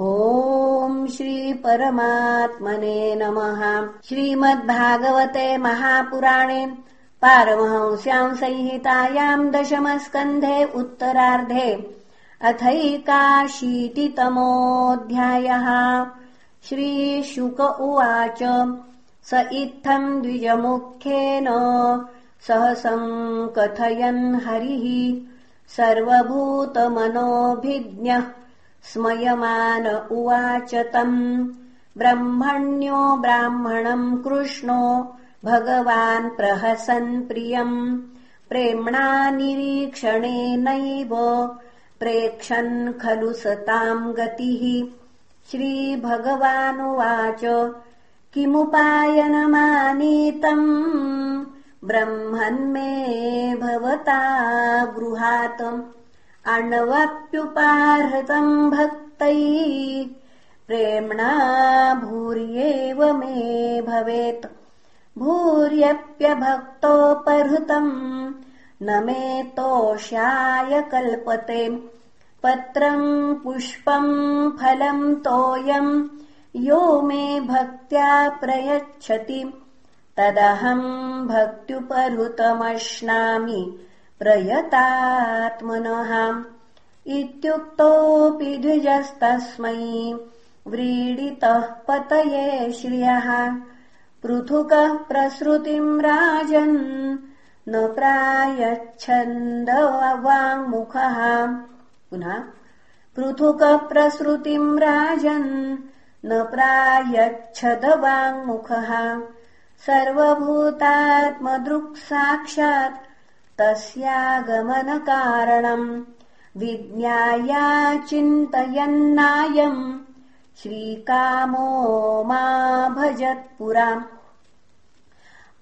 ॐ श्रीपरमात्मने नमः। श्रीमद्भागवते महापुराणे पारमहंस्याम् संहितायाम् दशमस्कन्धे उत्तरार्धे अथैकाशीतितमोऽध्यायः। श्रीशुक उवाच स इत्थम् द्विजमुख्येन सहसम् कथयन् हरिः सर्वभूतमनोभिज्ञः स्मयमान उवाच तम्। ब्रह्मण्यो ब्राह्मणम् कृष्णो भगवान् प्रहसन् प्रियम्। प्रेम्णा निरीक्षणेनैव प्रेक्षन् खलु सताम् गतिः। श्रीभगवानुवाच किमुपायनमानीतम्? ब्रह्मन्मे भवता गृहात् अण्वप्युपाहृतम् भक्तैः प्रेम्णा भूर्येव मे भवेत्। भूर्यप्यभक्तोपहृतम् न मे तोष्याय कल्पते। पत्रम् पुष्पम् फलम् तोयम् यो मे भक्त्या प्रयच्छति। तदहम् भक्त्युपहृतमश्नामि प्रयतात्मनः इत्युक्तोऽपि द्विजस्तस्मै व्रीडितः पतये श्रियः पृथुकः प्रसृतिम् राजन् न प्रायच्छन्दवाङ्मुखः पुनः पृथुकः प्रसृतिम् राजन् न प्रायच्छदवाङ्मुखः सर्वभूतात्मदृक्साक्षात् तस्यागमनकारणम् विज्ञाया चिन्तयन्नायम् श्रीकामो मा भजत्पुरा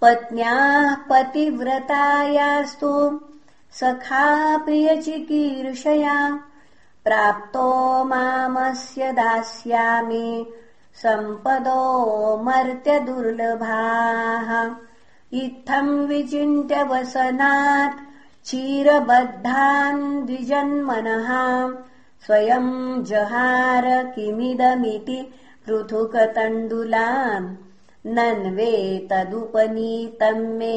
पत्न्याः पतिव्रतायास्तु सखा प्रियचिकीर्षया प्राप्तो मामस्य दास्यामि सम्पदो मर्त्यदुर्लभाः इत्थम् विचिन्त्य वसनात् चीरबद्धान् द्विजन्मनः स्वयम् जहार किमिदमिति पृथुकतण्डुलान् नन्वेतदुपनीतम् मे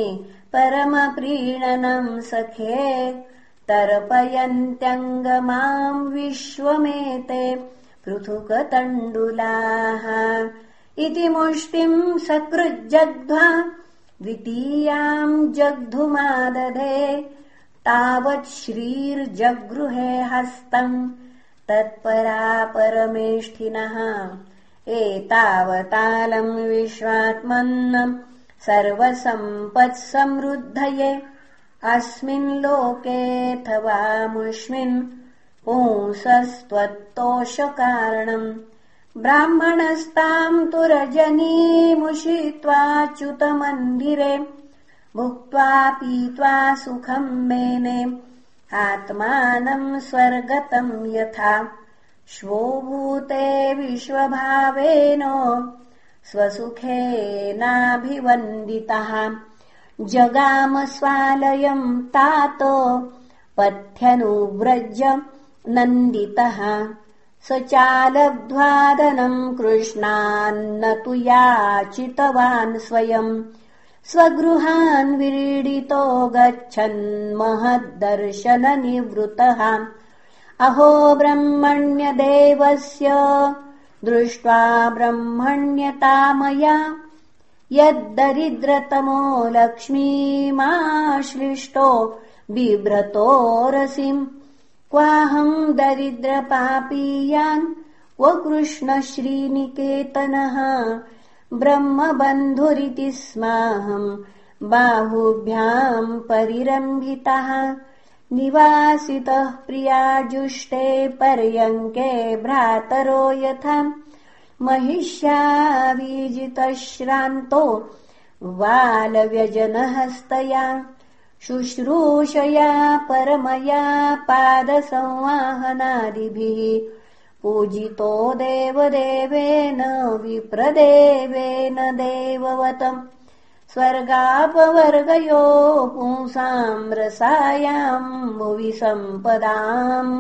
परमप्रीणनम् सखे तर्पयन्त्यङ्गमाम् विश्वमेते पृथुकतण्डुलाः इति मुष्टिम् सकृज्जग्ध्वा द्वितीयाम् जग्धुमादधे तावत् श्रीर्जगृहे हस्तम् तत्परा परमेष्ठिनः एतावतालम् विश्वात्मन् सर्वसम्पत्समृद्धये। अस्मिन् लोकेऽथवामुष्मिन् पुंसस्त्वत्तोषकारणम् ब्राह्मणस्ताम् तु रजनीमुषित्वाच्युतमन्दिरे भुक्त्वा पीत्वा सुखम् मेने। आत्मानम् स्वर्गतम् यथा। श्वोभूते विश्वभावेन स्वसुखेनाभिवन्दितः जगाम स्वालयम् तात पथ्यनुव्रज नन्दितः स चालब्ध्वादनम् कृष्णान्न तु याचितवान् स्वयम् स्वगृहान् विरीडितो गच्छन् महद्दर्शननिवृतः। अहो ब्रह्मण्यदेवस्य दृष्ट्वा ब्रह्मण्यतामया यद्दरिद्रतमो लक्ष्मीमाश्लिष्टो बिभ्रतोरसिम् क्वाहम् दरिद्रपापीयान् क्व कृष्णश्रीनिकेतनः ब्रह्मबन्धुरिति स्माहम् बाहुभ्याम् परिरम्भितः निवासितः प्रियाजुष्टे पर्यङ्के भ्रातरो यथा महिष्यावीजितः श्रान्तो वालव्यजनहस्तया शुश्रूषया परमया पादसंवाहनादिभिः पूजितो देवदेवेन विप्रदेवेन देववतम् स्वर्गापवर्गयो पुंसाम् रसायाम् भुवि सम्पदाम्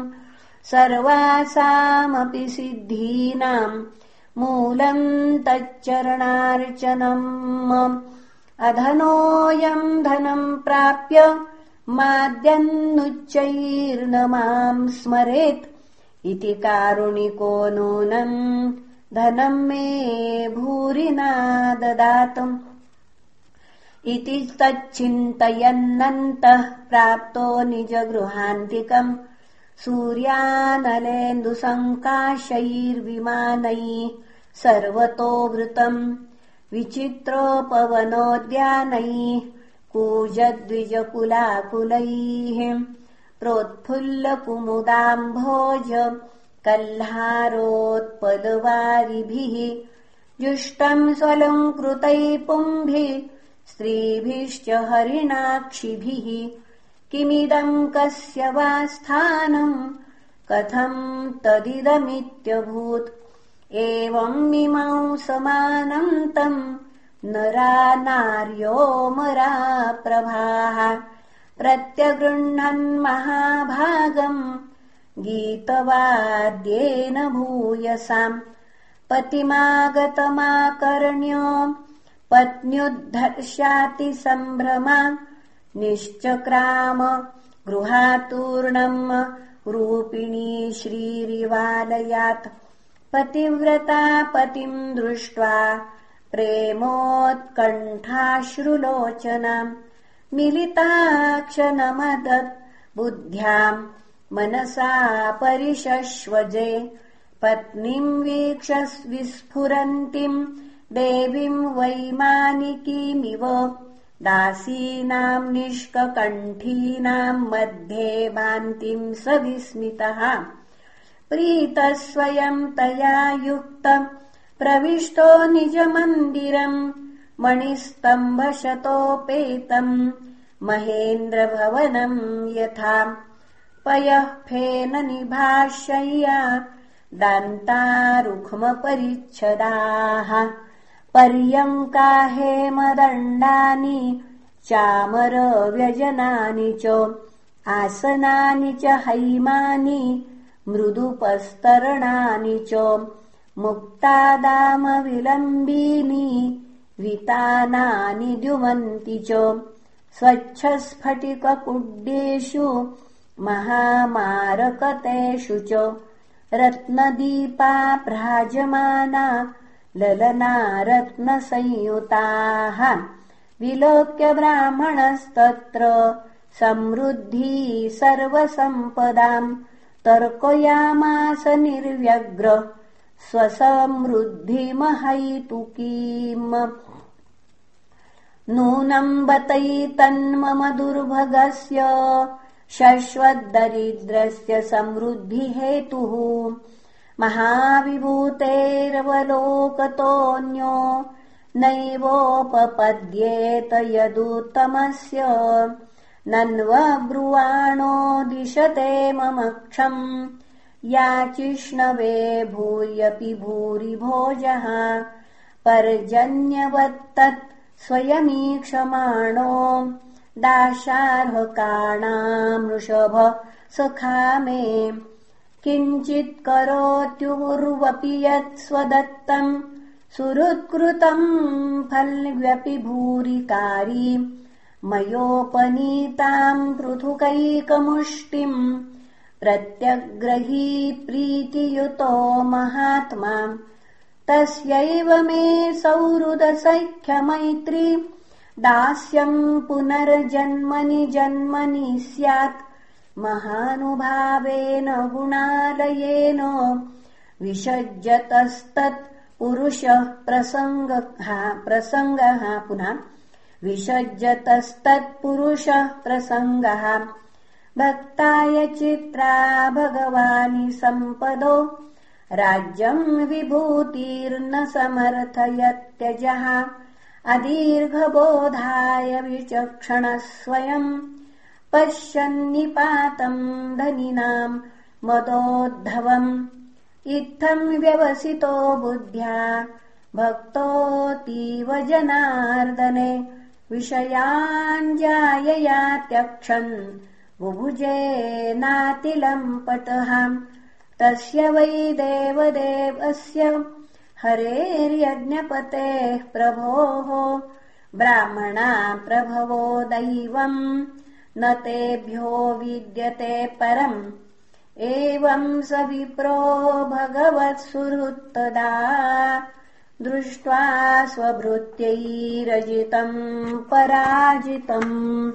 सर्वासामपि सिद्धीनाम् मूलम् तच्चरणार्चनम् अधनोऽयम् धनम् प्राप्य माद्यन्नुच्चैर्न माम् स्मरेत् इति कारुणिको नूनम् धनम् मे भूरिना ददातम् इति तच्चिन्तयन्नन्तः प्राप्तो निजगृहान्तिकम् सूर्यानलेन्दुसङ्काशैर्विमानैः सर्वतोवृतम् विचित्रोपवनोद्यानैः कूजद्विजकुलाकुलैः प्रोत्फुल्लकुमुदाम्भोज कह्लारोत्पदवारिभिः जुष्टम् स्वलङ्कृतैः पुम्भिः स्त्रीभिश्च हरिणाक्षिभिः किमिदम् कस्य वा स्थानम् कथम् तदिदमित्यभूत् एवम् इमौ समानम् तम् नरा नार्योमरा प्रभाः। प्रत्यगृह्णन् महाभागम् गीतवाद्येन भूयसाम्। पतिमागतमाकर्ण्य पत्न्युद्धर्ष्याति सम्भ्रमा। निश्चक्राम गृहातूर्णम् रूपिणी श्रीरिवालयात् पतिव्रता पतिम् दृष्ट्वा प्रेमोत्कण्ठाश्रुलोचनाम् मिलिताक्षनमदत् बुद्ध्याम् मनसा परिशश्वजे पत्नीम् वीक्ष विस्फुरन्तीम् देवीम् वैमानिकीमिव दासीनाम् निष्ककण्ठीनाम् मध्ये भान्तिम् स विस्मितः प्रीतः स्वयम् तया युक्तम् प्रविष्टो निजमन्दिरम् मणिस्तम्भशतोपेतम् महेन्द्रभवनम् यथा। पयः फेन निभाषय्या दान्तारुक्मपरिच्छदाः। पर्यङ्का हेमदण्डानि चामरव्यजनानि च आसनानि च हैमानि मृदुपस्तरणानि च मुक्तादामविलम्बीनि वितानानि द्युमन्ति च स्वच्छस्फटिककुड्येषु महामारकतेषु च रत्नदीपा भ्राजमाना ललना रत्नसंयुताः विलोक्य ब्राह्मणस्तत्र समृद्धि सर्वसम्पदाम् तर्कयामास निर्व्यग्र स्वसमृद्धिमहैतुकीम् नूनम् बतैतन्मम दुर्भगस्य शश्वद्दरिद्रस्य समृद्धिहेतुः। महाविभूतेरवलोकतोऽन्यो नैवोपपद्येत यदुत्तमस्य नन्वब्रुवाणो दिशते ममक्षम् याचिष्णवे भूर्यपि भूरि भोजः पर्जन्यवत्तत् स्वयमीक्षमाणो। दाशार्हकाणामृषभ सखा मे। किञ्चित् करोत्युर्वपि यत् स्वदत्तम् सुहृत्कृतम् फल्व्यपि भूरिकारी मयोपनीताम् पृथुकैकमुष्टिम् प्रत्यग्रही प्रीतियुतो महात्मा। तस्यैव मे सौहृदसैख्यमैत्री। दास्यम् पुनर्जन्मनि जन्मनि स्यात्। महानुभावेन गुणालयेन विसज्जतस्तत् पुरुषः प्रसङ्गः प्रसङ्गः पुनः विसज्जतस्तत्पुरुषः प्रसङ्गः। भक्ताय चित्रा भगवानि सम्पदो। राज्यम् विभूतिर्न समर्थयत्यजः। अदीर्घबोधाय विचक्षणः स्वयम् पश्यन्निपातम् धनिनाम् मदोद्धवम्। इत्थम् व्यवसितो बुद्ध्या। भक्तोऽतीव जनार्दने विषयाञ्जाययात्यक्षन् बुभुजे नातिलम् पटः तस्य वै देवदेवस्य हरेर्यज्ञपतेः प्रभोः। ब्राह्मणा प्रभवो दैवम् न तेभ्यो विद्यते परम्। एवम् स विप्रो भगवत्सुहृत्तदा दृष्ट्वा स्वभृत्यैरजितम् पराजितम्।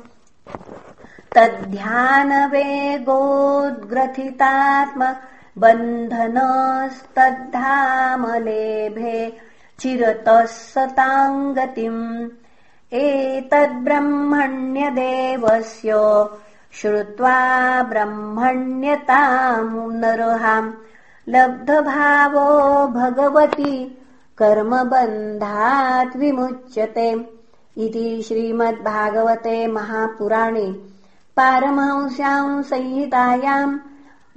तद्ध्यानवेगोद्ग्रथितात्म बन्धनस्तद्धामलेभे चिरतः सताङ्गतिम् एतद्ब्रह्मण्यदेवस्य श्रुत्वा ब्रह्मण्यताम् नरहाम् लब्धभावो भगवति कर्मबन्धात् विमुच्यते इति श्रीमद्भागवते महापुराणे पारमहंस्याम् संहितायाम्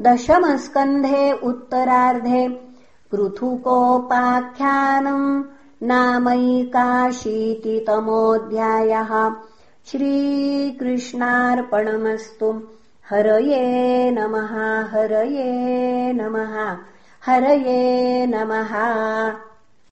दशमस्कन्धे उत्तरार्धे पृथुकोपाख्यानम् नामैकाशीतितमोऽध्यायः श्रीकृष्णार्पणमस्तु। हरये नमः हरये नमः हरये नमः